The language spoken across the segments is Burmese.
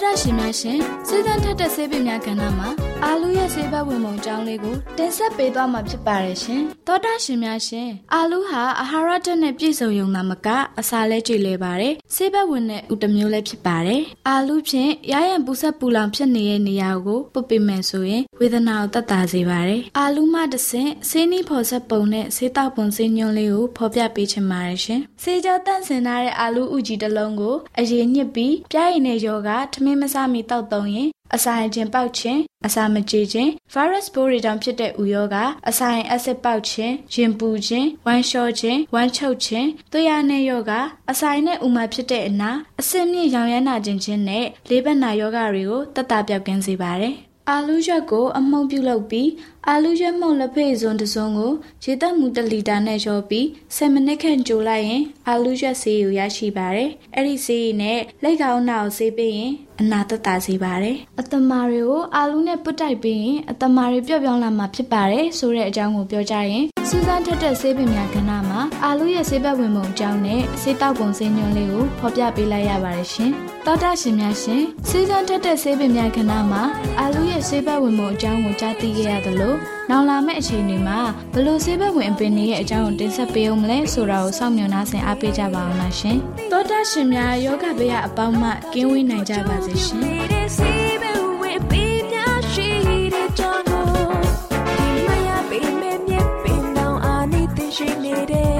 ရှင်များရှင်စေတန်းထက်တဲ့ဆေးပင်များကဏ္ဍမှာ အာလူရဲ့ဆေးဘက်ဝင်ပုံအကြောင်းလေးကိုတင်ဆက်ပေးသွားမှာဖြစ်ပါတယ်ရှင်သောတာရှင်များရှင်အာလူဟာအာဟာရဓာတ်နဲ့ပြည့်စုံရုံသာမကအစာလဲကြည်လဲပါတယ်ဆေးဘက်ဝင်တဲ့ဥတမျိုးလည်းဖြစ်ပါတယ်အာလူဖြင့်ရရန်ပူဆက်ပူလောင်ဖြစ်နေတဲ့နေရာကိုပုတ်ပိမယ်ဆိုရင်ဝေဒနာကိုတတ်တာစေပါတယ်အာလူမှတဆင့်ဆေးနီးဖော်ဆက်ပုံနဲ့ဆေးတောက်ပုံဆေးညွှန်းလေးကိုဖော်ပြပေးချင်ပါတယ်ရှင်ဆေးကြောတန့်စင်ထားတဲ့အာလူဥကြီးတစ်လုံးကိုအရင်ညှစ်ပြီးပြားရည်နဲ့ယောဂထမင်းမစားမီတောက်သုံးရင် အစာရင်ခြင်းပေါက်ခြင်းအစာမကြေခြင်း virus ပိုးတွေကြောင့်ဖြစ်တဲ့ဥယောဂအစာရင်အက်ဆစ်ပေါက်ခြင်းရင်ပူခြင်းဝမ်းလျှောခြင်းဝမ်းချုပ်ခြင်းသွေးရနဲ့ယောဂအစာရင်နဲ့ဥမာဖြစ်တဲ့အနာအဆင့်မြင့်ရောင်ရမ်းနာခြင်းချင်းနဲ့လေးဘက်နာယောဂတွေကိုတက်တာပြောက်ကင်းစေပါတယ် အာလူးရွက်ကိုအမှုံပြုတ်လုပ်ပြီးအာလူးရွက်မှုန့်လက်ဖက်စွန်းတစ်စုံကိုရေတက်မှု1လီတာနဲ့ရောပြီး10မိနစ်ခန့်ကြိုလိုက်ရင်အာလူးရွက်ဆေးကိုရရှိပါတယ်။အဲ့ဒီဆေးနဲ့လက်ကောင်းနာကိုဆေးပေးရင်အနာသက်သာစေပါတယ်။အတမာတွေကိုအာလူးနဲ့ပုတ်တိုက်ပေးရင်အတမာတွေပျော့ပြောင်းလာမှာဖြစ်ပါတယ်ဆိုတဲ့အကြောင်းကိုပြောကြရင် စူးစမ်းထက်တဲ့ဆေးပင်များကဏ္ဍမှာအာလူးရဲ့ဆေးဘက်ဝင်ပုံအကြောင်းနဲ့ဆေးတောက်ပုံဆေးညွှန်းလေးကိုဖော်ပြပေးလိုက်ရပါတယ်ရှင်။တောက်တရှင်များရှင်စူးစမ်းထက်တဲ့ဆေးပင်များကဏ္ဍမှာအာလူးရဲ့ဆေးဘက်ဝင်ပုံအကြောင်းကိုကြားသိခဲ့ရသလိုလို့နောင်လာမယ့်အချိန်တွေမှာဘလို့ဆေးဘက်ဝင်အပင်တွေရဲ့အကြောင်းကိုတင်ဆက်ပေးအောင်မလဲဆိုတာကိုစောင့်မျှော်နှားဆင်အားပေးကြပါအောင်လားရှင်တောတာရှင်များယောဂဗျာအပေါင်းမှကင်းဝေးနိုင်ကြပါစေရှင် ရှာဖွေနိုင်တဲ့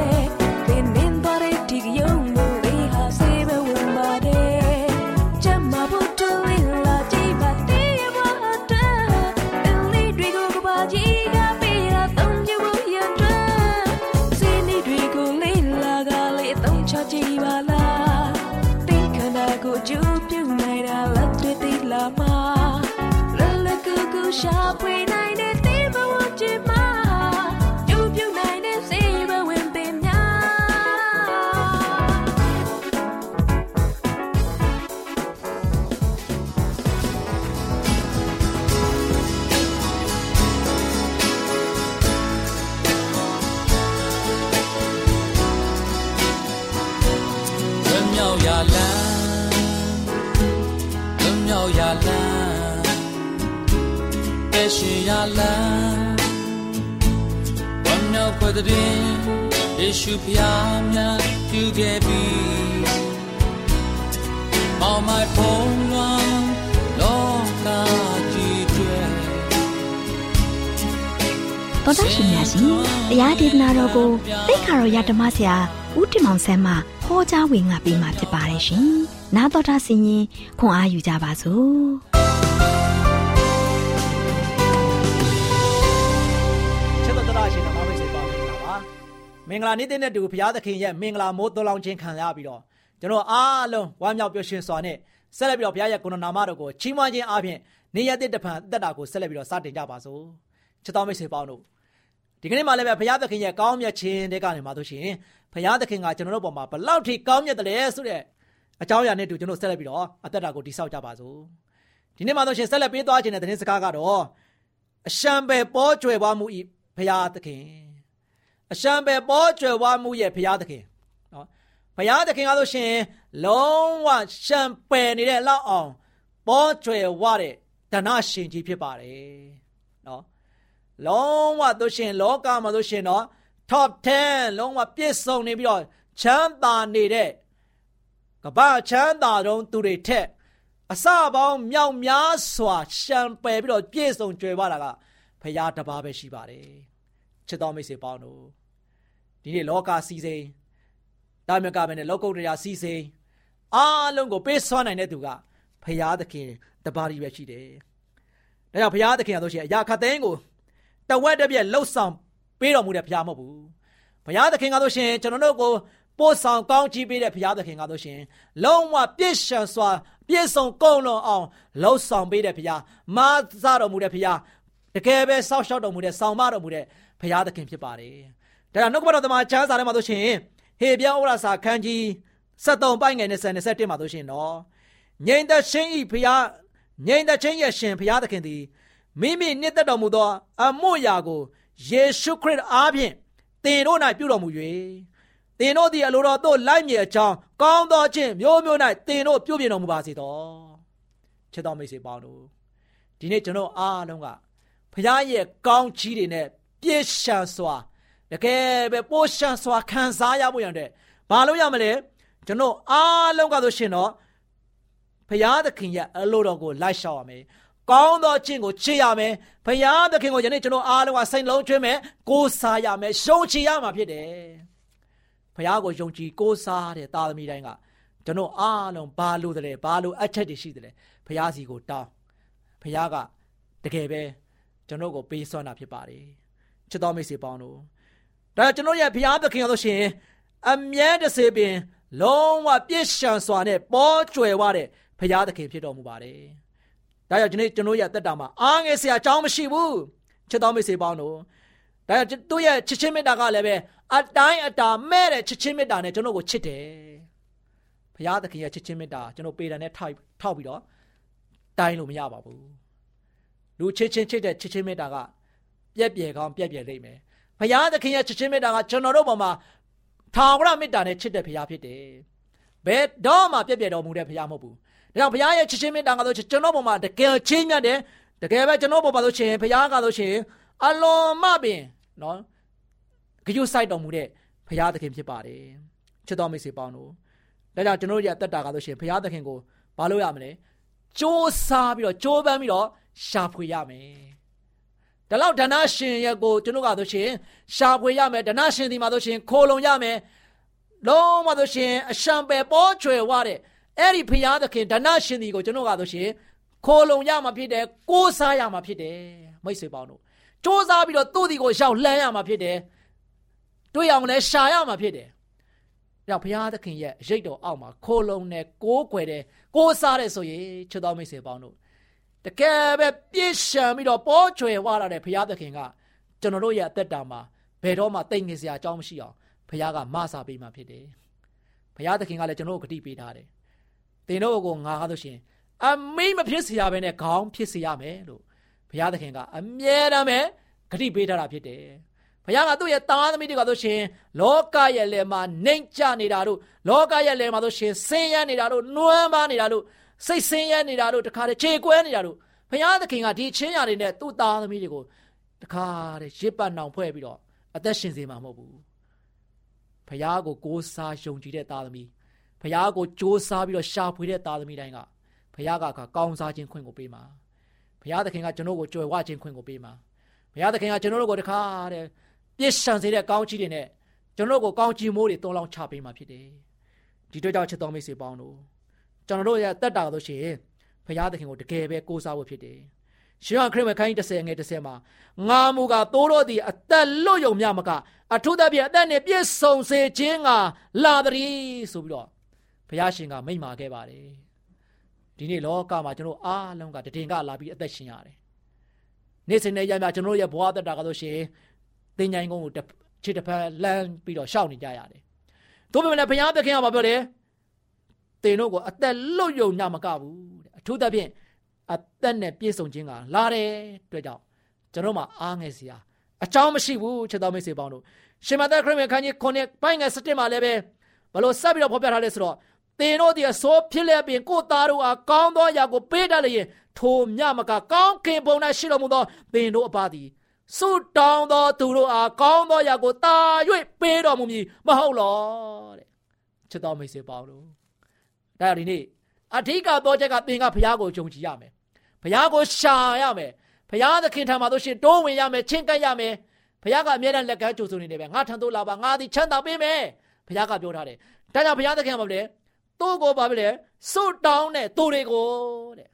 သ my phone one လောကကြီးတွေတော်တော်ရှင်များရှင်တရားဒေသနာတော်ကိုသိက္ခာတော်ရဓမ္မဆရာဦးတင်မောင်ဆန်းမှဟောကြားဝင်ငါပေးมาဖြစ်ပါတယ်ရှင်။နားတော်တာဆင်ရင်ခွန်အားယူကြပါစို့။ချစ်တော်တော်ရှင်တော်မိတ်ဆွေပေါင်းမင်္ဂလာပါမင်္ဂလာနေ့တဲ့နဲ့တူဘုရားသခင်ရဲ့မင်္ဂလာမိုးတော်လောင်ခြင်းခံရပြီးတော့ ကျွန်တော်အားလုံးဝမ်းမြောက်ပျော်ရွှင်စွာနဲ့ဆက်လက်ပြီးတော့ဘုရားရဲ့ကိုယ်တော်နာမတော်ကိုချီးမွမ်းခြင်းအပြင်နေ့ရက်တစ်တဖန်တက်တာကိုဆက်လက်ပြီးတော့စတင်ကြပါစို့ချစ်တော်မိတ်ဆွေပေါင်းတို့ဒီကနေ့မှလည်းပဲဘုရားသခင်ရဲ့ကောင်းမြတ်ခြင်းတွေကနေမှာတို့ရှင်ဘုရားသခင်ကကျွန်တော်တို့ပေါ်မှာဘလောက်ထိကောင်းမြတ်တယ်ဆိုတဲ့အကြောင်းအရာနဲ့တူကျွန်တော်ဆက်လက်ပြီးတော့အသက်တာကိုတိဆောက်ကြပါစို့ဒီနေ့မှတို့ရှင်ဆက်လက်ပေးသွားခြင်းတဲ့သတင်းစကားကတော့အရှံပဲပေါ်ကျွယ်ပွားမှုဤဘုရားသခင်အရှံပဲပေါ်ကျွယ်ဝမှုရဲ့ဘုရားသခင်နော် ဘုရားသခင်ကဆိုရှင်လုံးဝရှံပယ်နေတဲ့လောက်အောင်ပေါ်ကျွယ်ဝတဲ့ဒဏရှင်ကြီးဖြစ်ပါတယ်နော်လုံးဝသူရှင်လောကမှာဆိုရှင်တော့ top 10လုံးဝပြည့်စုံနေပြီးတော့ချမ်းသာနေတဲ့ကပ္ပချမ်းသာတုံးသူတွေထက်အစပေါင်းမြောက်များစွာရှံပယ်ပြီးတော့ပြည့်စုံကြွယ်ဝတာကဖရာတပါးပဲရှိပါတယ်ချစ်တော်မိတ်ဆွေပေါင်းတို့ဒီနေ့လောကစီစိန် တာမြကပဲနဲ့လောကုတ္တရာစီစိန်အားလုံးကိုပေးစွမ်းနိုင်တဲ့သူကဖရာသခင်တပါးကြီးပဲရှိတယ်ဒါကြောင့်ဖရာသခင်ကဆိုရှင်အရာခတ်သိန်းကိုတဝက်တစ်ပြက်လှုပ်ဆောင်ပေးတော်မူတဲ့ဖရာမဟုတ်ဘူးဘုရားသခင်ကဆိုရှင်ကျွန်တော်တို့ကိုပို့ဆောင်ကောင်းချီးပေးတဲ့ဘုရားသခင်ကဆိုရှင်လုံးဝပြည့်စုံစွာပြည့်စုံကုန်လွန်အောင်လှုပ်ဆောင်ပေးတဲ့ဘုရားမဆတော်မူတဲ့ဘုရားတကယ်ပဲစောက်ရှောက်တော်မူတဲ့ဆောင်မတော်မူတဲ့ဘုရားသခင်ဖြစ်ပါတယ်။ဒါကြောင့်နှုတ်ကပတ်တော်သမားချမ်းစာထဲမှာဆိုရှင် ဟေပြဩရာစာခန်းကြီး73ပိုင်းငယ်20 21မှာဆိုရှင်တော့ငြိမ်သက်ခြင်းဤဘုရားငြိမ်သက်ခြင်းရဲ့ရှင်ဘုရားသခင်သည်မိမိနှစ်သက်တော်မူသော အမှုရာကိုယေရှုခရစ်အားဖြင့်သင်တို့၌ပြုတော်မူ၍သင်တို့သည်အလိုတော်သို့လိုက်မြေအကြောင်းကောင်းသောခြင်းမျိုးမျိုး၌သင်တို့ပြုပြင်တော်မူပါစေသောချစ်တော်မိတ်ဆွေပေါင်းတို့ဒီနေ့ကျွန်တော်အားလုံးကဖခင်ရဲ့ကောင်းချီးတွေနဲ့ပြည့်ရှံစွာ တကယ်ပဲပိုးရှံစွာခံစားရဖို့ရတဲ့ဘာလို့ရမလဲကျွန်တော်အားလုံးကဆိုရှင်တော့ဖခင်သခင်ရဲ့အလိုတော်ကိုလိုက်ရှောက်ရမယ်ကောင်းသောခြင်းကိုချစ်ရမယ်။ဘုရားသခင်ကိုယနေ့ကျွန်တော်အားလုံးကစိတ်လုံးကျွေးမယ်။ကိုးစားရမယ်။ရှုံးချရမှာဖြစ်တယ်။ဘုရားကိုယုံကြည်ကိုးစားတဲ့သားသမီးတိုင်းကကျွန်တော်အားလုံးဘာလို့တယ်ဘာလို့အချက်တွေရှိတယ်ဘုရားစီကိုတောင်းဘုရားကတကယ်ပဲကျွန်တော်ကိုပေးစွမ်းတာဖြစ်ပါတယ်။ချစ်တော်မိတ်ဆွေပေါင်းတို့ ဒါကျွန်တော်ရဲ့ဘုရားသခင်ဆိုရှင်အမြဲတစေပင် လုံးဝပြည့်စုံစွာနဲ့ပေါ်ကျွယ်ဝတဲ့ဘုရားသခင်ဖြစ်တော်မူပါတယ်။ဒါကြောင့်ဒီနေ့ကျွန်တော်ရဲ့တက်တာမှာအားငယ်စရာအကြောင်းမရှိဘူးချစ်တော်မိတ်ဆွေပေါင်းတို့ဒါကြောင့်သူ့ရဲ့ချစ်ချင်းမေတ္တာကလည်းပဲအတိုင်းအတာမဲ့တဲ့ချစ်ချင်းမေတ္တာနဲ့ကျွန်တော်ကိုချစ်တယ်ဘုရားသခင်ရဲ့ချစ်ချင်းမေတ္တာကျွန်တော်ပေတာနဲ့ထောက်ထောက်ပြီးတော့တိုင်းလို့မရပါဘူးလူချစ်ချင်းချစ်တဲ့ချစ်ချင်းမေတ္တာကပြက်ပြယ်ကောင်းပြက်ပြယ်လိမ့်မယ် ဘုရားသခင်ရဲ့ချစ်ချင်းမေတ္တာကကျွန်တော်တို့ပေါ်မှာထာဝရမေတ္တာနဲ့ချစ်တဲ့ဘုရားဖြစ်တယ်ဘယ်တော့မှပြက်ပြယ်တော်မူတဲ့ဘုရားမဟုတ်ဘူးဒါကြောင့်ဘုရားရဲ့ချစ်ချင်းမေတ္တာကဆိုကျွန်တော်ပေါ်မှာတကယ်ချင်းမြတ်တယ်တကယ်ပဲကျွန်တော်ပေါ်မှာဆိုရှင်ဘုရားကဆိုရှင်အလွန်မှပင်နော်ဂရုစိုက်တော်မူတဲ့ဘုရားသခင်ဖြစ်ပါတယ်ချစ်တော်မိတ်ဆွေပေါင်းတို့ဒါကြောင့်ကျွန်တော်တို့ရဲ့အသက်တာကားလို့ရှိရင်ဘုရားသခင်ကိုဘာလို့ရမလဲစ조사ပြီးတော့ကြိုးပမ်းပြီးတော့ရှာဖွေရမယ် ဒါလောက်ဒဏရှင်ရဲ့ကိုကျွန်တော်ကဆိုရှင်ရှာဖွေရမယ်ဒဏရှင်ဒီမှာဆိုရှင်ခိုးလုံရမယ်လုံးဝဆိုရှင်အရှံပယ်ပေါ်ချွယ်ဝတဲ့အဲ့ဒီဖရာသခင်ဒဏရှင်ဒီကိုကျွန်တော်ကဆိုရှင်ခိုးလုံရမှာဖြစ်တယ်ကိုးစားရမှာဖြစ်တယ်မိတ်ဆွေပေါင်းတို့စ조사ပြီးတော့သူ့ဒီကိုရှောက်လှမ်းရမှာဖြစ်တယ်တွေ့အောင်လဲရှာရမှာဖြစ်တယ်ကြောင့်ဘုရားသခင်ရဲ့ရိတ်တော်အောက်မှာခိုးလုံနဲ့ကိုးကွယ်တဲ့ကိုးစားတဲ့ဆိုရင်ချစ်တော်မိတ်ဆွေပေါင်းတို့ တကယ်ပဲပြည့်ရှံပြီးတော့ပေါ်ချွယ်ဝလာတဲ့ဘုရားသခင်ကကျွန်တော်တို့ရဲ့အသက်တာမှာဘယ်တော့မှတိတ်ငင်စရာအကြောင်းမရှိအောင်ဘုရားကမဆာပေးမှဖြစ်တယ်။ဘုရားသခင်ကလည်းကျွန်တော်တို့ဂတိပေးထားတယ်။သင်တို့ကိုငါကားလို့ရှင်အမိမဖြစ်စရာပဲနဲ့ခေါင်းဖြစ်စေရမယ်လို့ဘုရားသခင်ကအမြဲတမ်းပဲဂတိပေးထားတာဖြစ်တယ်။ဘုရားကသူ့ရဲ့တားသမီးတွေကဆိုရှင်လောကရဲ့လယ်မှာနှိမ့်ချနေတာတို့လောကရဲ့လယ်မှာဆိုရှင်ဆင်းရဲနေတာတို့နှွမ်းပါနေတာတို့ စိတ်ဆင်းရဲနေတာတို့တခါတည်းခြေကွဲနေတာတို့ဘုရားသခင်ကဒီချင်းရာတွေနဲ့သူ့သားသမီးတွေကိုတခါတည်းရစ်ပတ်နှောင်ဖွဲ့ပြီးတော့အသက်ရှင်စေမှာမဟုတ်ဘူးဘုရားကိုကိုးစားယုံကြည်တဲ့သားသမီးဘုရားကိုကြိုးစားပြီးတော့ရှာဖွေတဲ့သားသမီးတိုင်းကဘုရားကကောင်းစားခြင်းခွင့်ကိုပေးမှာဘုရားသခင်ကကျွန်တော်ကိုကြွယ်ဝခြင်းခွင့်ကိုပေးမှာဘုရားသခင်ကကျွန်တော်တို့ကိုတခါတည်းပြည့်စုံစေတဲ့ကောင်းချီးတွေနဲ့ကျွန်တော်တို့ကိုကောင်းချီးမိုးတွေတွန်းလောင်းချပေးမှာဖြစ်တယ်ဒီတို့ကြောင့်ချစ်တော်မိတ်ဆွေပေါင်းတို့ ကျွန်တော်တို့ရဲ့တက်တာလို့ရှိရင်ဘုရားသခင်ကိုတကယ်ပဲကိုးစားဖို့ဖြစ်တယ်ရှင်ရခရစ်ဝင်ခိုင်း30ငယ်30မှာငါမူကသိုးတော်သည်အသက်လွတ်ယုံမြမကအထုသဖြင့်အသက်နှင့်ပြည့်စုံစေခြင်းကလာသည်ဆိုပြီးတော့ဘုရားရှင်ကမိန့်မာခဲ့ပါတယ်ဒီနေ့လောကမှာကျွန်တော်အားလုံးကတည်င်ကလာပြီးအသက်ရှင်ရတယ်နေ့စဉ်နဲ့ရမြကျွန်တော်ရဲ့ဘဝတက်တာကဆိုရှင်သင်ញိုင်းကုန်းကိုခြေတစ်ဖက်လမ်းပြီးတော့ရှောက်နေကြရတယ်။တို့ပေမဲ့လည်းဘုရားသခင်ကဘာပြောလဲ။ သင်တို့ကိုအသက်လွတ်ယုံညမကဘူးတဲ့အထူးသဖြင့်အသက်နဲ့ပြည့်စုံခြင်းကလာတယ်တွေ့ကြောင့်ကျွန်တော်မှအားငယ်စရာအကြောင်းမရှိဘူးချက်တော်မိတ်ဆွေပေါင်းတို့ရှင်မသက်ခရစ်ဝင်ခန်းကြီး9ပိုင်းငယ်7မှာလည်းပဲဘလို့ဆက်ပြီးတော့ဖော်ပြထားလဲဆိုတော့သင်တို့ဒီအစိုးဖြစ်လျက်ပင်ကိုသားတို့အားကောင်းသောအရာကိုပေးတတ်လျင်ထိုမြမကကောင်းခင်ပုံ၌ရှိတော်မူသောသင်တို့အပါသည်ဆုတောင်းသောသူတို့အားကောင်းသောရာကိုတာ၍ပေးတော်မူမည်မဟုတ်လောတဲ့ချစ်တော်မိတ်ဆွေပေါင်းတို့ ဒါဒီနေ့အဓိကတော့ချက်ကသင်ကဘုရားကိုယုံကြည်ရမယ်ဘုရားကိုရှာရမယ်ဘုရားသခင်ထံမှာတို့ရှင်တိုးဝင်ရမယ်ချင်းကပ်ရမယ်ဘုရားကအမြဲတမ်းလက်ကမ်းကြိုဆိုနေတယ်ပဲငါထံသို့လာပါငါသည်ချမ်းသာပေးမယ်ဘုရားကပြောထားတယ်ဒါကြောင့်ဘုရားသခင်ကဘာလဲသူ့ကိုဘာဖြစ်လဲစွတ်တောင်းတဲ့သူတွေကိုတဲ့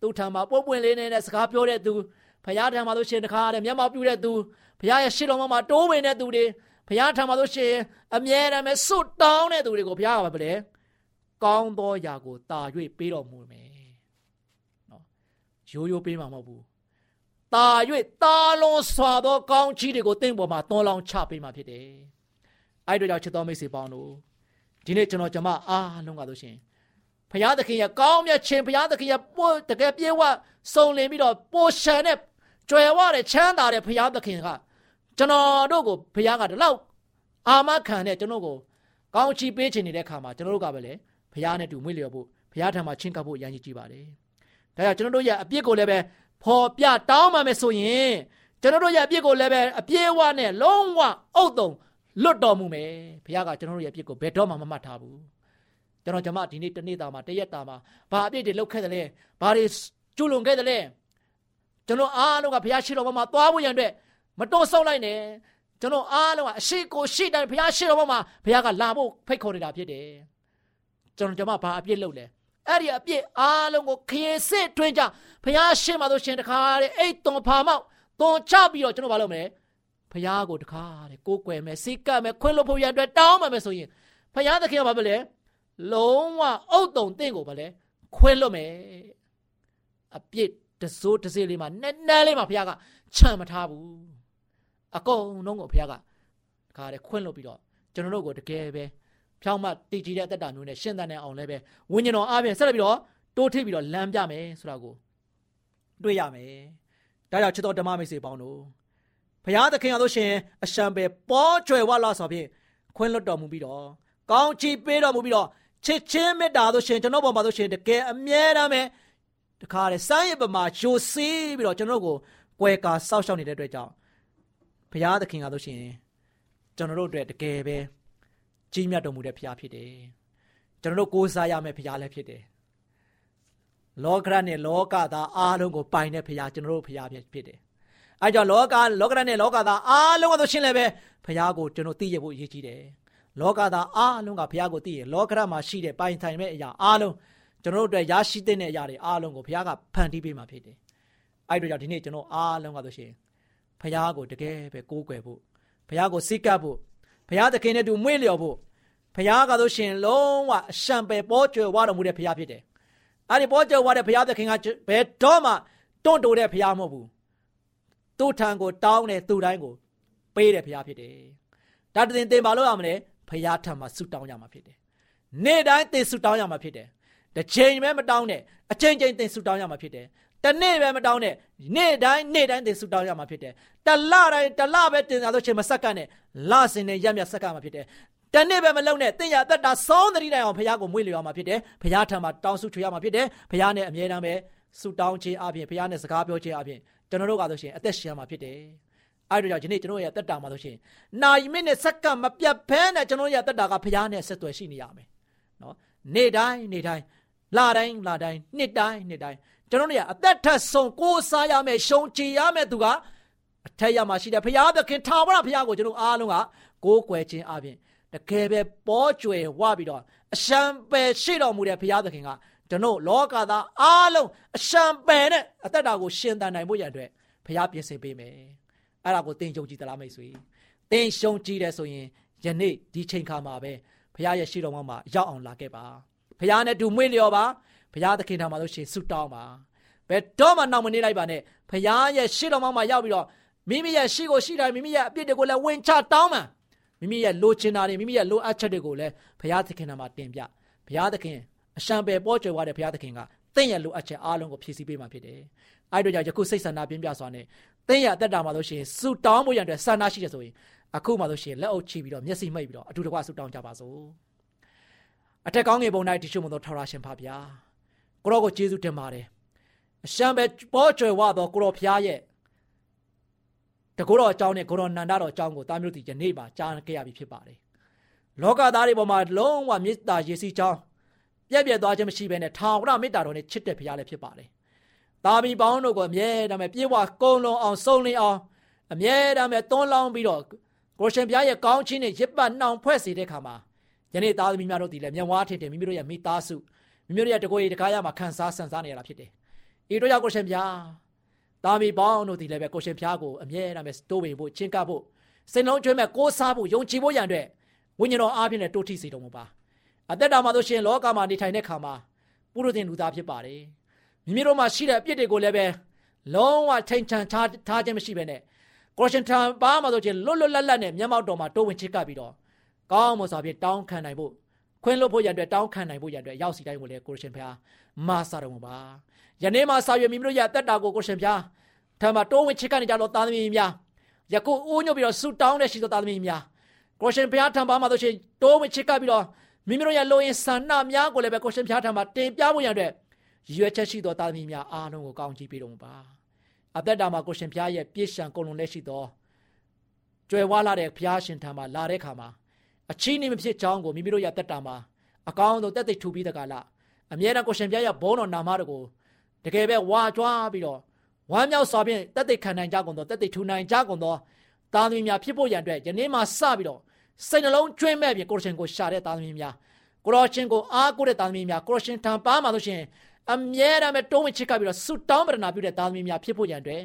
သူ့ထံမှာပွင့်ပွင့်လေးနဲ့စကားပြောတဲ့သူဘုရားထံမှာလို့ရှင်တခါတဲ့မျက်မှောက်ပြုတဲ့သူဘုရားရဲ့ရှေ့တော်မှာတိုးဝင်တဲ့သူတွေဘုရားထံမှာလို့ရှင်အမြဲတမ်းပဲစွတ်တောင်းတဲ့သူတွေကိုဘုရားကပဲလေ ကောင်းသောຢာကိုတာ၍ပေးတော်မူမယ်နော်ရိုးရိုးပေးမှာမဟုတ်ဘူးတာ၍တာလွန်စွာသောကောင်းချီးတွေကိုတင့်ပေါ်မှာတွန်းလောင်းချပေးမှာဖြစ်တယ်အဲ့တို့ကြောင့်ချစ်တော်မိတ်ဆွေပေါင်းတို့ဒီနေ့ကျွန်တော်ကျွန်မအားလုံးကဆိုရှင်ဘုရားသခင်ရဲ့ကောင်းမြတ်ခြင်းဘုရားသခင်ရဲ့ပို့တကယ်ပြေဝစုံလင်ပြီးတော့ပိုရှန်တဲ့ကြွယ်ဝတဲ့ချမ်းသာတဲ့ဘုရားသခင်ကကျွန်တော်တို့ကိုဘုရားကဒီလောက်အာမခံတဲ့ကျွန်တော်ကိုကောင်းချီးပေးခြင်းနေတဲ့ခါမှာကျွန်တော်တို့ကပဲလေ ဘုရားနဲ့တူမွေ့လျော်ဖို့ဘုရားထံမှာချင်းကပ်ဖို့ရန်ကြီးကြည့်ပါတယ်။ဒါကြောင့်ကျွန်တော်တို့ရဲ့အပြစ်ကိုလည်းပဲဖော်ပြတောင်းမှမယ်ဆိုရင်ကျွန်တော်တို့ရဲ့အပြစ်ကိုလည်းပဲအပြည့်အဝနဲ့လုံးဝအုတ်တုံလွတ်တော်မူမယ်။ဘုရားကကျွန်တော်တို့ရဲ့အပြစ်ကိုဘယ်တော့မှမမှတ်ထားဘူး။ကျွန်တော်ကျွန်မဒီနေ့တနေ့တာမှာတရက်တာမှာဘာအပြစ်တွေလုပ်ခဲ့တယ်လဲ။ဘာတွေကျူးလွန်ခဲ့တယ်လဲ။ကျွန်တော်အားလုံးကဘုရားရှိတော်ဘုံမှာသွားဖို့ရန်အတွက်မတော်ဆုံးလိုက်နဲ့ကျွန်တော်အားလုံးကအရှိကိုရှိတယ်ဘုရားရှိတော်ဘုံမှာဘုရားကလာဖို့ဖိတ်ခေါ်နေတာဖြစ်တယ် ကျွန်တော်ကျွန်မဘာအပြစ်လုပ်လဲအဲ့ဒီအပြစ်အားလုံးကိုခရီးစစ်တွင်းကြဘုရားရှိမှဆိုရှင်တခါတဲ့အိတ်သွန်ဖာမောက်သွန်ချပြီးတော့ကျွန်တော်ဘာလုပ်မလဲဘုရားကိုတခါတဲ့ကိုးကွယ်မယ်စိတ်ကပ်မယ်ခွင့်လွှတ်ဖို့ရအတွက်တောင်းမှမယ်ဆိုရင်ဘုရားသခင်ကဘာပဲလဲလုံးဝအုတ်တုံတင့်ကိုဘာလဲခွင့်လွှတ်မယ်အပြစ်တစိုးတစေးလေးမှာနက်နက်လေးမှာဘုရားကချမ်းမထားဘူးအကုန်လုံးကိုဘုရားကတခါတည်းခွင့်လွှတ်ပြီးတော့ကျွန်တော်တို့ကိုတကယ်ပဲ ဖြောင်းမတည်ကြည်တဲ့အသက်တာမျိုးနဲ့ရှင်းသန်တဲ့အောင်လည်းပဲဝိညာဉ်တော်အားဖြင့်ဆက်လက်ပြီးတော့တိုးထိပ်ပြီးတော့လမ်းပြမယ်ဆိုတာကိုတွေ့ရမယ်ဒါကြောင့်ချစ်တော်ဓမ္မမိတ်ဆွေပေါင်းတို့ဘုရားသခင်အားလို့ရှင်အရှံပဲပေါ်ကျွယ်ဝလာဆိုဖြင့်ခွင့်လွှတ်တော်မူပြီးတော့ကောင်းချီးပေးတော်မူပြီးတော့ချစ်ချင်းမေတ္တာဆိုရှင်ကျွန်တော်ပေါ်မှာဆိုရှင်တကယ်အမြဲတမ်းပဲတခါလေစမ်းရပမာဂျိုစီးပြီးတော့ကျွန်တော်ကိုကွယ်ကာစောက်ရှောက်နေတဲ့အတွက်ကြောင့်ဘုရားသခင်ကဆိုရှင်ကျွန်တော်တို့အတွက်တကယ်ပဲ ကြီးမြတ်တော်မူတဲ့ဘုရားဖြစ်တယ်ကျွန်တော်တို့ကိုးစားရမယ့်ဘုရားလည်းဖြစ်တယ်လောကရနဲ့လောကသားအားလုံးကိုပိုင်တဲ့ဘုရားကျွန်တော်တို့ဘုရားဖြစ်တယ်အဲကြောင့်လောကလောကရနဲ့လောကသားအားလုံးကဆိုရှင်လည်းပဲဘုရားကိုကျွန်တော်သိရဖို့အရေးကြီးတယ်လောကသားအားလုံးကဘုရားကိုသိရလောကရမှာရှိတဲ့ပိုင်ဆိုင်မဲ့အရာအားလုံးကျွန်တော်တို့အတွက်ရရှိတဲ့အရာတွေအားလုံးကိုဘုရားကဖန်တီးပေးမှာဖြစ်တယ်အဲ့တို့ကြောင့်ဒီနေ့ကျွန်တော်အားလုံးကဆိုရှင်ဘုရားကိုတကယ်ပဲကိုးကွယ်ဖို့ဘုရားကိုစိတ်ကပ်ဖို့ ဘုရားသခင်နဲ့တူမွေ့လျော်ဖို့ဘုရားကဆိုရှင်လုံးဝအရှံပယ်ပေါ်ကျွယ်ဝတော်မူတဲ့ဘုရားဖြစ်တယ်။အဲ့ဒီပေါ်ကျွယ်ဝတဲ့ဘုရားသခင်ကဘယ်တော့မှတွန့်တိုတဲ့ဘုရားမဟုတ်ဘူး။သူ့ထံကိုတောင်းတဲ့သူ့တိုင်းကိုပေးတဲ့ဘုရားဖြစ်တယ်။ဒါတရင်သင်ပါလို့ရမလဲဘုရားထံမှာဆုတောင်းရမှာဖြစ်တယ်။နေ့တိုင်းသင်ဆုတောင်းရမှာဖြစ်တယ်။တစ်ချိန်ပဲမတောင်းနဲ့အချိန်ချင်းသင်ဆုတောင်းရမှာဖြစ်တယ်တနေ့ပဲမတောင်းနဲ့နေ့တိုင်းနေ့တိုင်းသင်ဆုတောင်းရမှာဖြစ်တယ်တလတိုင်းတလပဲတင်စားလို့ချိန်မဆက်ကနဲ့ လစင်နဲ့ရက်မြတ်ဆက်ကမှာဖြစ်တယ်တနေ့ပဲမလုံနဲ့တင်ရသက်တာစောင်းတတိတိုင်အောင်ဘုရားကိုမွေးလျော်မှာဖြစ်တယ်ဘုရားထံမှာတောင်းဆုချွေရမှာဖြစ်တယ်ဘုရားနဲ့အမြဲတမ်းပဲဆုတောင်းခြင်းအပြင်ဘုရားနဲ့စကားပြောခြင်းအပြင်ကျွန်တော်တို့ကဆိုရှင်အသက်ရှင်ရမှာဖြစ်တယ်အဲ့တို့ကြောင့်ဒီနေ့ကျွန်တော်ရဲ့တက်တာမှာဆိုရှင်နိုင်မိနဲ့စက္ကန့်မပြတ်ဖဲနဲ့ကျွန်တော်ရဲ့တက်တာကဘုရားနဲ့ဆက်သွယ်ရှိနေရမယ်နော်နေ့တိုင်းနေ့တိုင်းလတိုင်းလတိုင်းနှစ်တိုင်းနှစ်တိုင်းကျွန်တော်တို့ကအသက်ထက်ဆုံးကိုးစားရမယ်ရှုံချရမယ်သူက အထက်ရမှာရှိတယ်ဘုရားသခင်ထာဝရဘုရားကိုကျွန်တော်အားလုံးကကိုးကွယ်ခြင်းအပြင်တကယ်ပဲပေါ်ကျွယ်ဝပြီးတော့အရှံပယ်ရှိတော်မူတဲ့ဘုရားသခင်ကကျွန်တော်လောကသားအားလုံးအရှံပယ်နဲ့အသက်တာကိုရှင်သန်နိုင်ဖို့ရတဲ့ဘုရားပြင်ဆင်ပေးမယ်အဲ့ဒါကိုသင်ယုံကြည်သလားမိတ်ဆွေသင်ရှုံကြည်တယ်ဆိုရင်ယနေ့ဒီချိန်ခါမှာပဲဘုရားရဲ့ရှိတော်မှာရောက်အောင်လာခဲ့ပါဘုရားနဲ့တူမွေ့လျော်ပါဘုရားသခင်ထံမှာလို့ရှိရင်ဆုတောင်းပါဘယ်တော့မှနောက်မနေလိုက်ပါနဲ့ဘုရားရဲ့ရှေ့တော်မှာရောက်ပြီးတော့ မိမိရဲ့ရှိကိုရှိတိုင်းမိမိရဲ့အပြစ်တွေကိုလည်းဝင်ချတောင်းမှမိမိရဲ့လိုချင်တာတွေမိမိရဲ့လိုအပ်ချက်တွေကိုလည်းဘုရားသခင်ထံမှာတင်ပြဘုရားသခင်အရှံပယ်ပေါ်ကျွယ်ဝတဲ့ဘုရားသခင်ကသင်ရဲ့လိုအပ်ချက်အားလုံးကိုဖြည့်ဆည်းပေးမှာဖြစ်တယ်။အဲဒီတော့ကြောင့်ယခုစိတ်ဆန္ဒပြင်းပြစွာနဲ့သင်ရဲ့အသက်တာမှာလို့ရှိရင်ဆူတောင်းဖို့ရတဲ့ဆန္ဒရှိတယ်ဆိုရင်အခုမှလို့ရှိရင်လက်အုပ်ချပြီးတော့မျက်စိမှိတ်ပြီးတော့အတူတကွဆူတောင်းကြပါစို့။အထက်ကောင်းငယ်ပုံ၌တရှိမသောထောက်ရရှင်ပါဗျာ။ကိုရောကိုကျေးဇူးတင်ပါတယ်။အရှံပဲပေါ်ကျွယ်ဝသောကိုရောဖျားရဲ့ တကူတော်အကြောင်းနဲ့ကိုရောနန္ဒတော်အကြောင်းကိုတာမျိုးတီယနေ့မှာကြားခဲ့ရပြီဖြစ်ပါတယ်။လောကသားတွေပေါ်မှာလုံးဝမေတ္တာရေစီးကြောင်းပြက်ပြက်သွားခြင်းမရှိဘဲနဲ့ထာဝရမေတ္တာတော်နဲ့ချစ်တဲ့ဖျားလည်းဖြစ်ပါတယ်။တာမီပေါင်းတို့ကိုအမြဲတမ်းပြေဝကုံလုံးအောင်စုံလင်အောင်အမြဲတမ်းသွန်းလောင်းပြီးတော့ကိုရှင်ဘုရားရဲ့ကောင်းခြင်းနဲ့ရစ်ပတ်နှောင်ဖွဲ့စေတဲ့ခါမှာယနေ့သားသမီးများတို့ဒီလည်းမျက်ဝါးထင်တယ်မိမိတို့ရဲ့မိသားစုမိမိတို့ရဲ့တကိုယ်ရည်တကားရမှာခံစားဆန်စားနေရတာဖြစ်တယ်ဤတို့ကြောင့်ကိုရှင်ဖျား တာမီပေါင်းတို့ဒီလည်းပဲကိုရှင်ဖျားကိုအမြဲတမ်းပဲတိုးဝင်ဖို့ချင်းကပ်ဖို့စိတ်လုံးကျွမ်းမဲ့ကိုးစားဖို့ယုံကြည်ဖို့ရန်အတွက်ဝိညာဉ်တော်အားဖြင့်လည်းတိုးထိစေတော်မူပါအသက်တာမှာဆိုရှင်လောကမှာနေထိုင်တဲ့ခါမှာပုရုသင်လူသားဖြစ်ပါတယ်မိမိတို့မှာရှိတဲ့အပြစ်တွေကိုလည်းပဲလုံးဝထိန်ချန်ထားထားခြင်းမရှိဘဲနဲ့ကိုရှင်ထံပါမှာဆိုရှင်လွတ်လွတ်လပ်လပ်နဲ့မျက်မှောက်တော်မှာတိုးဝင်ချစ်ကပ်ပြီးတော့ကောင်းမွန်စွာဖြင့်တောင်းခံနိုင်ဖို့ ခွင့်လွတ်ဖို့ရန်အတွက်တောင်းခံနိုင်ဖို့ရန်အတွက်ရောက်စီတိုင်းကိုလည်းကိုရှင်ဖျားမာစာတော်မူပါယနေ့မှစာရွက်မိမိတို့ရဲ့အသက်တာကိုကိုရှင်ဖျားထံမှာတိုးဝင်ချစ်ကနေကြတော့သားသမီးများယခုအိုးညွတ်ပြီးတော့ဆူတောင်းတဲ့ရှိသောသားသမီးများကိုရှင်ဖျားထံပါမှာဆိုရှင်တိုးဝင်ချစ်ကပြီးတော့မိမိတို့ရဲ့လိုရင်ဆန္ဒများကိုလည်းပဲကိုရှင်ဖျားထံမှာတင်ပြဖို့ရတဲ့ရွယ်ချက်ရှိသောသားသမီးများအားလုံးကိုကောင်းချီးပေးတော်မူပါအသက်တာမှာကိုရှင်ဖျားရဲ့ပြည့်ရှံကုန်လုံးလက်ရှိသောကြွယ်ဝလာတဲ့ဖျားရှင်ထံမှာလာတဲ့ခါမှာ အချီးနှိမဖြစ်ကြောင်းကိုမိမိတို့ရဲ့တက်တာမှာအကောင်းဆုံးတက်သိထူပြီးတကလားအမြဲတမ်းကိုရှင်ပြရဲ့ဘုန်းတော်နာမတော်ကိုတကယ်ပဲဝါကြွားပြီးတော့ဝမ်းမြောက်စွာဖြင့်တက်သိခံနိုင်ကြကုန်သောတက်သိထူနိုင်ကြကုန်သောသားသမီးများဖြစ်ဖို့ရန်အတွက်ယနေ့မှစပြီးတော့စိတ်နှလုံးကျွင်းမဲ့ပြီးကိုရှင်ကိုရှာတဲ့သားသမီးများကိုရောရှင်ကိုအားကိုးတဲ့သားသမီးများကိုရောရှင်ထံပါမှာလို့ရှင်အမြဲတမ်းပဲတုံးဝင်ချစ်ကပ်ပြီးတော့ဆုတောင်းပရနာပြုတဲ့သားသမီးများဖြစ်ဖို့ရန်အတွက်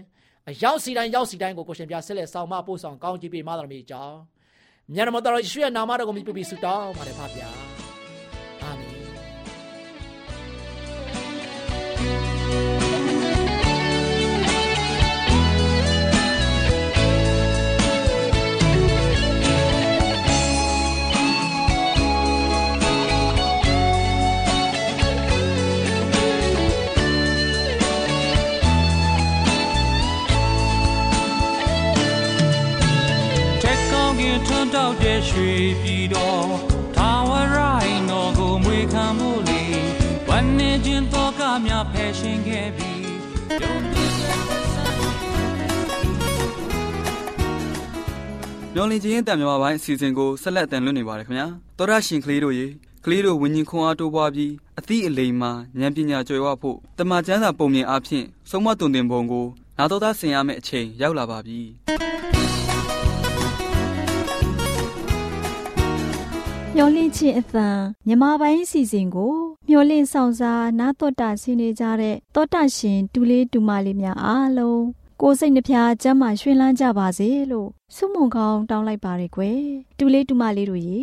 အရောက်စီတိုင်းရောက်စီတိုင်းကိုကိုရှင်ပြဆက်လက်ဆောင်မပို့ဆောင်ကောင်းချီးပေးမှတော်မူကြောင်း မြန်တော်တော်ယေရှုရဲ့နာမတော်ကိုမြှုပ်ပြီးဆုတောင်းပါတယ်ဖပါဗျာ န်းတောက်တဲ့ရွှေပြည်တော်ထာဝရိုင်းတော်ကိုမွေခံဖို့လေဝမ်းနေခြင်းတော်ကများဖယ်ရှင်ခဲ့ပြီမျော်လင့်ခြင်းတန်မြမပိုင်းအစီအစဉ်ကိုဆက်လက်တင်လွှင့်နေပါတယ်ခင်ဗျာသောရရှင်ကလေးတို့ရေကလေးတို့ဝิญဉ်ခွန်အားတိုးပွားပြီးအသည့်အလိမ်မှာဉာဏ်ပညာကြွယ်ဝဖို့တမန်ကျမ်းစာပုံမြင်အဖြစ်ဆုံးမတုန်တင်ပုံကိုနာတော်သားဆင်ရမယ့်အချိန်ရောက်လာပါပြီ မျောလင့်ခြင်းအသံမြမပိုင်းစီစဉ်ကို မျောလင့်ဆောင်စားနာတော်တာဆင်းနေကြတဲ့တောတာရှင်တူလေးတူမလေးများအားလုံးကိုစိတ်နှဖျားကျမ်းမာရွှင်လန်းကြပါစေလို့ဆုမွန်ကောင်းတောင်းလိုက်ပါရယ်ကွယ်တူလေးတူမလေးတို့ရေ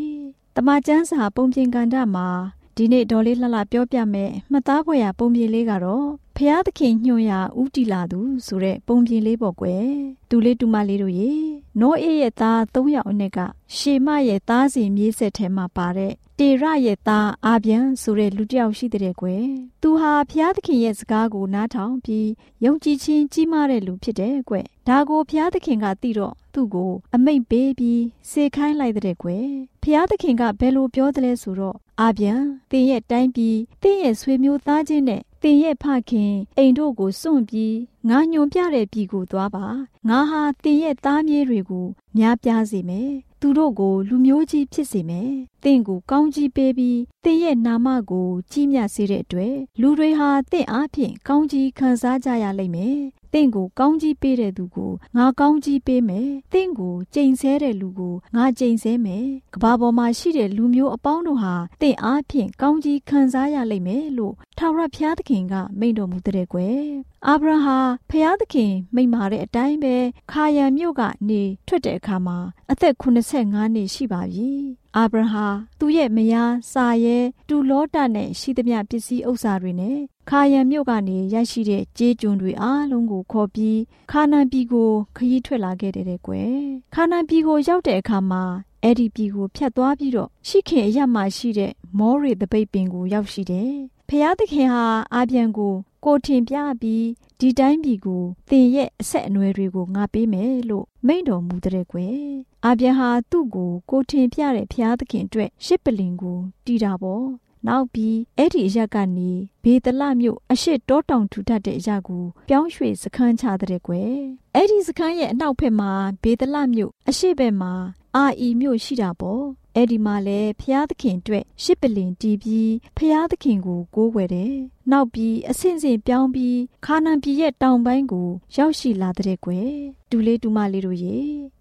တမချန်းစာပုံပြင်ကန်တာမှာဒီနေ့ဒေါ်လေးလှလှပြောပြမယ်မှတ်သားဖွယ်ရာပုံပြင်လေးကတော့ဖျားသခင်ညွှန်ရဥတီလာသူဆိုတဲ့ပုံပြင်လေးပေါ့ကွယ် တူလေးတူမလေးတို့ရေနောအေးရဲ့သား၃ယောက်အနက်ကရှေမရဲ့သားစီမြေးဆက်ထဲမှာပါတဲ့တေရရဲ့သားအာပြန်ဆိုတဲ့လူတစ်ယောက်ရှိတဲ့ကွယ်သူဟာဖျားသခင်ရဲ့စကားကိုနားထောင်ပြီးယုံကြည်ခြင်းကြီးမားတဲ့လူဖြစ်တယ်ကွယ်ဒါကိုဖျားသခင်ကသိတော့သူ့ကို အမိတ်ပေးပြီးစေခိုင်းလိုက်တဲ့ကွယ်ဖျားသခင်ကဘယ်လိုပြောသလဲဆိုတော့အာပြန်တင်ရဲ့တိုင်းပြီးတင်ရဲ့ဆွေမျိုးသားချင်းနဲ့တင်ရဲ့ဖခင်အိမ်တို့ကိုစွန့်ပြီး ငါညွန်ပြတဲ့ပြည်ကိုသွားပါငါဟာတင်ရဲ့သားမြေးတွေကိုများပြားစေမယ်သူတို့ကိုလူမျိုးကြီးဖြစ်စေမယ်။တင့်ကိုကောင်းကြီးပေးပြီးတင့်ရဲ့နာမကိုကြီးမြတ်စေတဲ့အတွက်လူတွေဟာတင့်အားဖြင့်ကောင်းကြီးခံစားကြရလိမ့်မယ်။ တင့်ကိုကောင်းကြီးပေးတဲ့သူကိုငါကောင်းကြီးပေးမယ်။တင့်ကိုကြိမ်ဆဲတဲ့လူကိုငါကြိမ်ဆဲမယ်။ကဘာပေါ်မှာရှိတဲ့လူမျိုးအပေါင်းတို့ဟာတင့်အားဖြင့်ကောင်းကြီးခံစားရလိမ့်မယ်လို့ထာဝရဘုရားသခင်ကမိန့်တော်မူတဲ့ကွယ်။အာဗြဟံဟာဘုရားသခင်မိန့်မာတဲ့အတိုင်းပဲခါယံမြို့ကနေထွက်တဲ့အခါမှာအသက်85နှစ်ရှိပါပြီ။အာဗြဟံသူ့ရဲ့မယားစာရဲတူလောတနဲ့ရှိသမျှပစ္စည်းဥစ္စာတွေနဲ့ ခါယံမြို့ကနေရရှိတဲ့ကြေးကျွန်တွေအားလုံးကိုခေါ်ပြီးခါနန်ပြည်ကိုခရီးထွက်လာခဲ့တဲ့ကွယ်။ခါနန်ပြည်ကိုရောက်တဲ့အခါမှာအဲ့ဒီပြည်ကိုဖြတ်သွားပြီးတော့ရှိခင်အရမှရှိတဲ့မောရီတပိတ်ပင်ကိုရောက်ရှိတယ်။ဖျားသခင်ဟာအာပြန်ကိုကိုထင်ပြပြီးဒီတိုင်းပြည်ကိုသင်ရဲ့အဆက်အနွယ်တွေကိုငါပေးမယ်လို့မိန့်တော်မူတဲ့ကွယ်။အာပြန်ဟာသူ့ကိုကိုထင်ပြတဲ့ဖျားသခင်အတွက်ရှစ်ပလင်ကိုတီးတာပေါ့။ နောက်ပြီးအဲ့ဒီအရက်ကနေဘေဒလမြို့အရှိတောတောင်ထူထပ်တဲ့အရာကိုပြောင်းရွှေ့စခန်းချတဲ့ကွယ်အဲ့ဒီစခန်းရဲ့အနောက်ဘက်မှာဘေဒလမြို့အရှိဘက်မှာအာအီမြို့ရှိတာပေါ့ အဲ့ဒီမှာလဲဖျားသခင်အတွက်ရှစ်ပလင်တီးပြီးဖျားသခင်ကိုကိုးကွယ်တယ်။နောက်ပြီးအဆင့်ဆင့်ပြောင်းပြီးခါနန်ပြည်ရဲ့တောင်ပိုင်းကိုရောက်ရှိလာတဲ့ကွယ်။ဒူလေးဒူမလေးတို့ရေ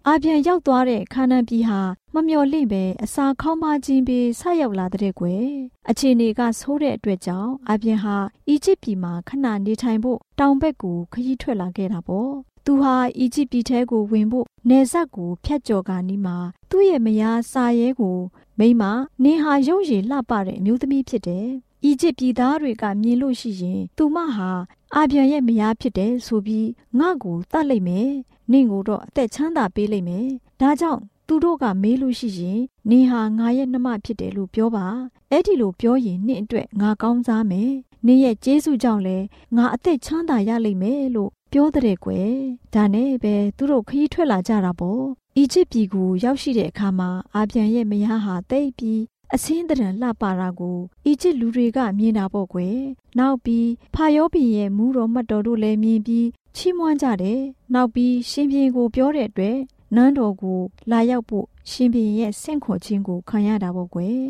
အာပြန်ရောက်သွားတဲ့ခါနန်ပြည်ဟာမမျော်လင့်ပဲအစာခေါင်းပါခြင်းပြီးဆက်ရောက်လာတဲ့ကွယ်။အခြေအနေကဆိုးတဲ့အတွက်ကြောင့်အာပြန်ဟာအီဂျစ်ပြည်မှာခဏနေထိုင်ဖို့တောင်ဘက်ကိုခရီးထွက်လာခဲ့တာပေါ့။ သူဟာအီဂျစ်ပြည်ထဲကိုဝင်ဖို့နေဆက်ကိုဖျက်ကျော်ကာနီးမှာသူ့ရဲ့မယားစာရဲကိုမိမနင်ဟာရုပ်ရည်လှပတဲ့အမျိုးသမီးဖြစ်တယ်။အီဂျစ်ပြည်သားတွေကမြင်လို့ရှိရင် သူမဟာအာပြန်ရဲ့မယားဖြစ်တယ်ဆိုပြီးငါ့ကိုတတ်လိုက်မယ်။နင့်ကိုတော့အသက်ချမ်းသာပေးလိုက်မယ်။ဒါကြောင့်သူတို့ကမေးလို့ရှိရင်နင်ဟာငါရဲ့နှမဖြစ်တယ်လို့ပြောပါအဲ့ဒီလိုပြောရင်နင့်အတွက်ငါကောင်းစားမယ်နင့်ရဲ့ကျေးဇူးကြောင့်လဲငါအသက်ချမ်းသာရလိမ့်မယ်လို့ ပြောတဲ့ကွယ်ဒါနဲ့ပဲသူတို့ခရီးထွက်လာကြတာပေါ့အီဂျစ်ပြည်ကိုရောက်ရှိတဲ့အခါမှာအာပြန်ရဲ့မယားဟာတိတ်ပြီးအစင်းတရံလှပါတာကိုအီဂျစ်လူတွေကမြင်တာပေါ့ကွယ်နောက်ပြီးဖာယောဘီရဲ့မူတော်မတ်တော်တို့လည်းမြင်ပြီးချီးမွမ်းကြတယ်နောက်ပြီးရှင်ဘီကိုပြောတဲ့အတွက်နန်းတော်ကိုလာရောက်ဖို့ရှင်ဘီရဲ့ဆင့်ခေါ်ခြင်းကိုခံရတာပေါ့ကွယ်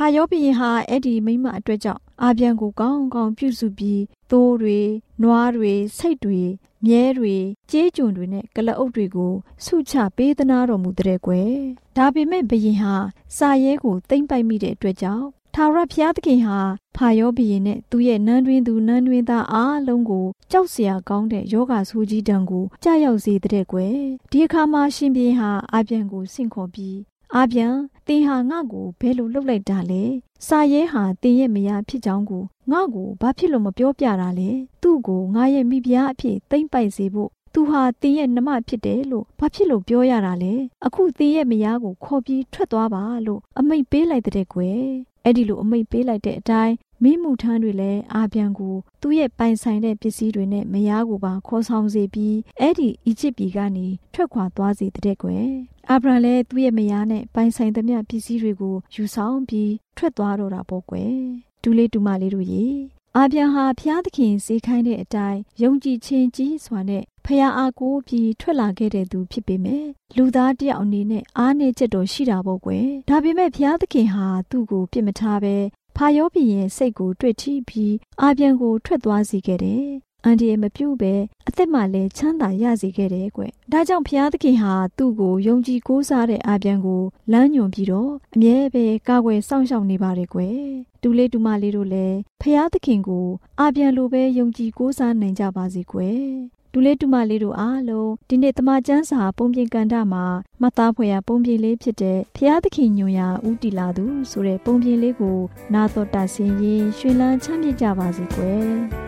ဖာယောဘီဟာအဲ့ဒီမိမအတွက်ကြောင့်အာပြန်ကိုကောင်းကောင်းပြုစုပြီးသိုးတွေ၊နွားတွေ၊ဆိတ်တွေမြဲတွေကြေးကျွန်တွေနဲ့ကလအုပ်တွေကိုဆုချပေးသနာတော်မူတဲ့ကွယ်ဒါပေမဲ့ဘယင်ဟာစာရဲကိုတိမ့်ပိုက်မိတဲ့အတွက်ကြောင့်ထာဝရဘုရားသခင်ဟာဖာယောဘယင်နဲ့သူ့ရဲ့နန်းတွင်သူနန်းတွင်သားအားလုံးကိုကြောက်စရာကောင်းတဲ့ယောဂဆိုးကြီးတံကိုကြာရောက်စေတဲ့ကွယ်ဒီအခါမှာရှင်ဘီဟာအပြန်ကိုဆင့်ခေါ်ပြီး အပြန်တင်ဟာငါ့ကိုဘယ်လိုလှုပ်လိုက်တာလဲစာရဲဟာတင်ရဲ့မယားဖြစ်ကြောင်းကိုငါ့ကိုဘာဖြစ်လို့မပြောပြတာလဲသူ့ကိုငါရဲ့မိဖုရားအဖြစ်သိမ့်ပိုက်စေဖို့သူဟာတင်ရဲ့နှမဖြစ်တယ်လို့ဘာဖြစ်လို့ပြောရတာလဲအခုတင်ရဲ့မယားကိုခေါ်ပြီးထွက်သွားပါလို့အမိတ်ပေးလိုက်တဲ့ကွယ်အဲ့ဒီလိုအမိတ်ပေးလိုက်တဲ့အတိုင်း မိမှုထမ်းတွေလည်းအာပြန်ကိုသူ့ရဲ့ပိုင်ဆိုင်တဲ့ပစ္စည်းတွေနဲ့မယားကိုပါခေါ်ဆောင်စေပြီးအဲ့ဒီအီဂျစ်ပြည်ကနေထွက်ခွာသွားစေတဲ့ကွယ်အာဗြဟံလည်းသူ့ရဲ့မယားနဲ့ပိုင်ဆိုင်သမျှပစ္စည်းတွေကိုယူဆောင်ပြီးထွက်သွားတော့တာပေါ့ကွယ်ဒူလေးဒူမလေးတို့ရေအာပြန်ဟာဖျားသခင်စေခိုင်းတဲ့အတိုင်းယုံကြည်ခြင်းကြီးစွာနဲ့ဖဖျားအားကိုပြီးထွက်လာခဲ့တဲ့သူဖြစ်ပေမဲ့လူသားတယောက်အနေနဲ့အားနေချက်တော့ရှိတာပေါ့ကွယ်ဒါပေမဲ့ဘုရားသခင်ဟာသူ့ကိုပြစ်မထားပဲ ဖာယောဘီရဲ့စိတ်ကိုတွေ့ထိပြီးအာပြန်ကိုထွက်သွားစေခဲ့တယ်အန်ဒီရဲ့မပြုတ်ပဲအသက်မှလည်းချမ်းသာရစေခဲ့တယ်ကွ။ဒါကြောင့်ဘုရားသခင်ဟာသူ့ကိုယုံကြည်ကိုးစားတဲ့အာပြန်ကိုလမ်းညွန်ပြီးတော့အမြဲပဲကာကွယ်စောင့်ရှောက်နေပါတယ်ကွ။တူလေးတူမလေးတို့လည်းဘုရားသခင်ကိုအာပြန်လိုပဲယုံကြည်ကိုးစားနိုင်ကြပါစေကွ။ ဒူလေးတူမလေးတို့အားလုံးဒီနေ့တမချန်းစာပုံပြင်ကန်တာမှာမသားဖွယ်ရပုံပြင်လေးဖြစ်တဲ့ဖျားသခင်ညွန်ရာဦးတီလာသူဆိုတဲ့ပုံပြင်လေးကိုနာတော်တာဆင်းရင်ရွှေလန်းချမ်းမြေ့ကြပါစေကွယ်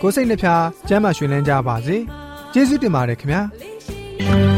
ကိုယ်စိတ်နှဖျားစမ်းမွှေလန်းကြပါစေကျေးဇူးတင်ပါတယ်ခင်ဗျာ